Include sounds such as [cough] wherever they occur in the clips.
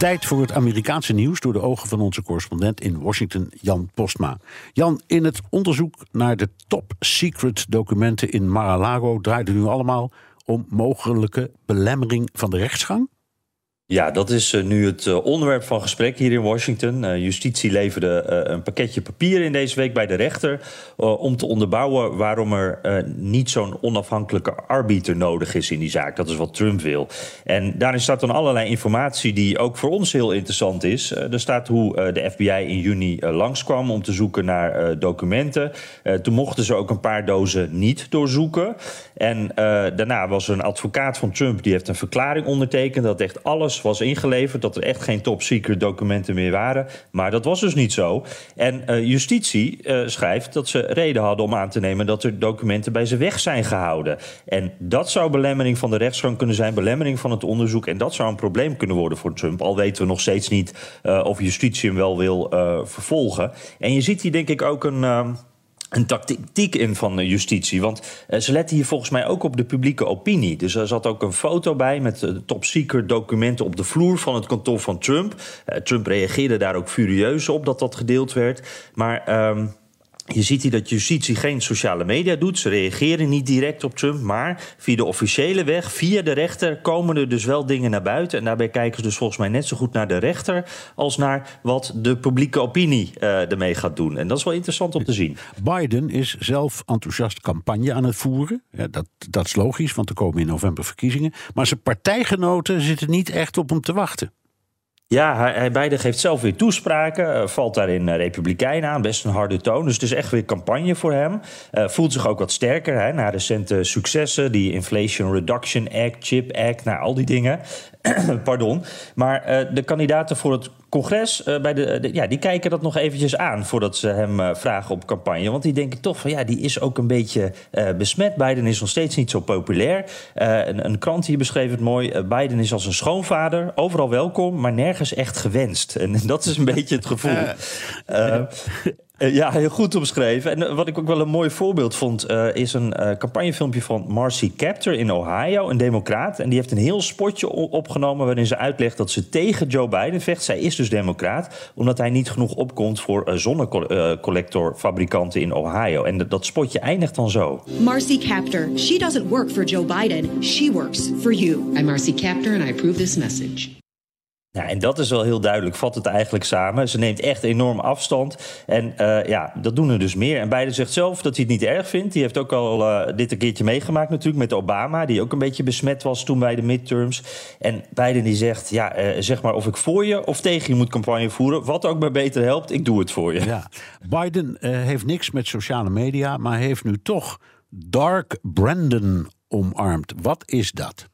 Tijd voor het Amerikaanse nieuws door de ogen van onze correspondent in Washington, Jan Postma. Jan, in het onderzoek naar de top secret documenten in Mar-a-Lago draaide nu allemaal om mogelijke belemmering van de rechtsgang? Ja, dat is uh, nu het uh, onderwerp van gesprek hier in Washington. Uh, justitie leverde een pakketje papier in deze week bij de rechter om te onderbouwen waarom er niet zo'n onafhankelijke arbiter nodig is in die zaak. Dat is wat Trump wil. En daarin staat dan allerlei informatie die ook voor ons heel interessant is. er staat hoe de FBI in juni langskwam om te zoeken naar documenten. toen mochten ze ook een paar dozen niet doorzoeken. En daarna was er een advocaat van Trump die heeft een verklaring ondertekend dat echt alles was ingeleverd. Dat er echt geen top secret documenten meer waren. Maar dat was dus niet zo. En uh, justitie uh, schrijft dat ze reden hadden om aan te nemen dat er documenten bij ze weg zijn gehouden. En dat zou belemmering van de rechtsgang kunnen zijn, belemmering van het onderzoek. En dat zou een probleem kunnen worden voor Trump. Al weten we nog steeds niet uh, of justitie hem wel wil vervolgen. En je ziet hier denk ik ook een een tactiek in van justitie. Want uh, ze letten hier volgens mij ook op de publieke opinie. Dus er zat ook een foto bij met uh, top secret documenten op de vloer van het kantoor van Trump. Uh, Trump reageerde daar ook furieus op dat dat gedeeld werd. Maar. Um, je ziet hier dat justitie geen sociale media doet. Ze reageren niet direct op Trump. Maar via de officiële weg, via de rechter, komen er dus wel dingen naar buiten. En daarbij kijken ze dus volgens mij net zo goed naar de rechter. als naar wat de publieke opinie uh, ermee gaat doen. En dat is wel interessant om te zien. Biden is zelf enthousiast campagne aan het voeren. Dat, dat is logisch, want er komen in november verkiezingen. Maar zijn partijgenoten zitten niet echt op hem te wachten. Ja, hij, Biden geeft zelf weer toespraken. Uh, valt daarin uh, Republikein aan. Best een harde toon. Dus het is echt weer campagne voor hem. Uh, voelt zich ook wat sterker hè, na recente successen. Die Inflation Reduction Act, Chip Act. Nou, al die dingen. [clears throat] Pardon. Maar de kandidaten voor het congres, uh, bij de, de, ja, die kijken dat nog eventjes aan voordat ze hem uh, vragen op campagne. Want die denken toch van ja, die is ook een beetje uh, besmet. Biden is nog steeds niet zo populair. Een, een, krant hier beschreef het mooi. Biden is als een schoonvader, overal welkom, maar nergens echt gewenst. En [laughs] dat is een beetje het gevoel. Ja, heel goed omschreven. En wat ik ook wel een mooi voorbeeld vond, uh, is een uh, campagnefilmpje van Marcy Captor in Ohio, een democraat. En die heeft een heel spotje opgenomen waarin ze uitlegt dat ze tegen Joe Biden vecht. Zij is dus democraat, omdat hij niet genoeg opkomt voor uh, zonnecollectorfabrikanten in Ohio. En dat spotje eindigt dan zo. Marcy Captor, she doesn't work for Joe Biden, she works for you. I'm Marcy Captor and I approve this message. Nou, en dat is wel heel duidelijk, vat het eigenlijk samen. Ze neemt echt enorm afstand. En uh, ja, dat doen er dus meer. En Biden zegt zelf dat hij het niet erg vindt. Die heeft ook al uh, dit een keertje meegemaakt natuurlijk met Obama... die ook een beetje besmet was toen bij de midterms. En Biden die zegt, ja, uh, zeg maar of ik voor je of tegen je moet campagne voeren... wat ook maar beter helpt, ik doe het voor je. Ja. Biden heeft niks met sociale media... maar heeft nu toch Dark Brandon omarmd. Wat is dat?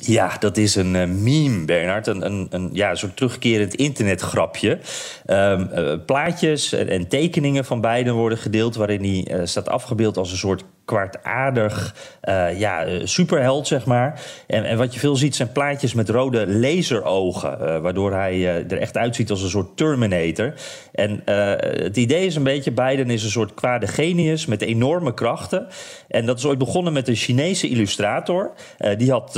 Ja, dat is een uh, meme, Bernard. Een, een, een ja, soort terugkerend internetgrapje. Um, uh, plaatjes en, en, tekeningen van Biden worden gedeeld... waarin hij uh, staat afgebeeld als een soort kwaadaardig uh, ja, superheld, zeg maar. En, en, wat je veel ziet zijn plaatjes met rode laserogen... Uh, waardoor hij er echt uitziet als een soort Terminator. En het idee is een beetje... Biden is een soort kwade genius met enorme krachten. En dat is ooit begonnen met een Chinese illustrator. die had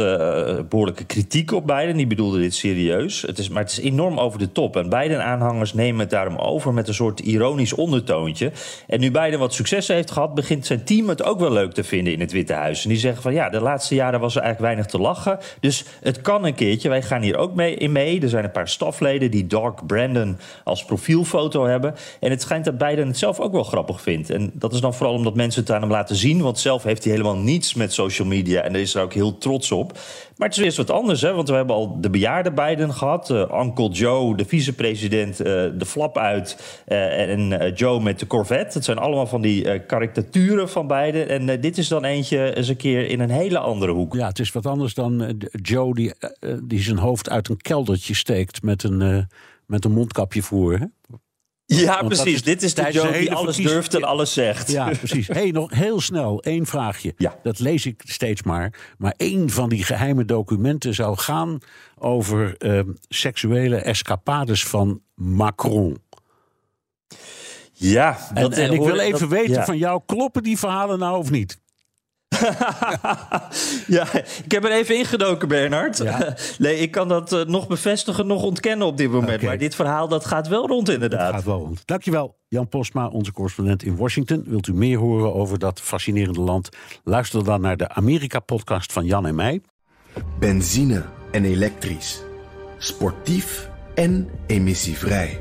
behoorlijke kritiek op Biden. Die bedoelde dit serieus. Het is, maar het is enorm over de top. En Biden-aanhangers nemen het daarom over... met een soort ironisch ondertoontje. En nu Biden wat succes heeft gehad... begint zijn team het ook wel leuk te vinden in het Witte Huis. En die zeggen van ja, de laatste jaren was er eigenlijk weinig te lachen. Dus het kan een keertje. Wij gaan hier ook mee in mee. Er zijn een paar stafleden die Dark Brandon als profielfoto hebben. En het schijnt dat Biden het zelf ook wel grappig vindt. En dat is dan vooral omdat mensen het aan hem laten zien. Want zelf heeft hij helemaal niets met social media. En daar is er ook heel trots op. Maar het is weer wat anders, hè? want we hebben al de bejaarde Biden gehad. Uh, Uncle Joe, de vicepresident, uh, de flap uit. Uh, en Joe met de Corvette. Het zijn allemaal van die karikaturen van Biden. En dit is dan eentje eens een keer in een hele andere hoek. Ja, het is wat anders dan Joe die, die zijn hoofd uit een keldertje steekt met een met een mondkapje voor. Hè? Ja, precies. is Dit is de Joe die alles durft en alles zegt. Ja, precies. [laughs] hey, nog heel snel één vraagje. Ja. Dat lees ik steeds maar. Maar één van die geheime documenten zou gaan over eh, seksuele escapades van Macron. Ja, En, dat, en eh, ik hoor- wil even dat- weten ja. van jou, kloppen die verhalen nou of niet? [laughs] Ja, ik heb er even ingedoken, Bernard. Ja. [laughs] Nee, ik kan dat eh, nog bevestigen, nog ontkennen op dit moment. Maar dit verhaal dat gaat wel rond, inderdaad. Gaat wel rond. Dankjewel, Jan Postma, onze correspondent in Washington. Wilt u meer horen over dat fascinerende land? Luister dan naar de Amerika-podcast van Jan en mij. Benzine en elektrisch. Sportief en emissievrij.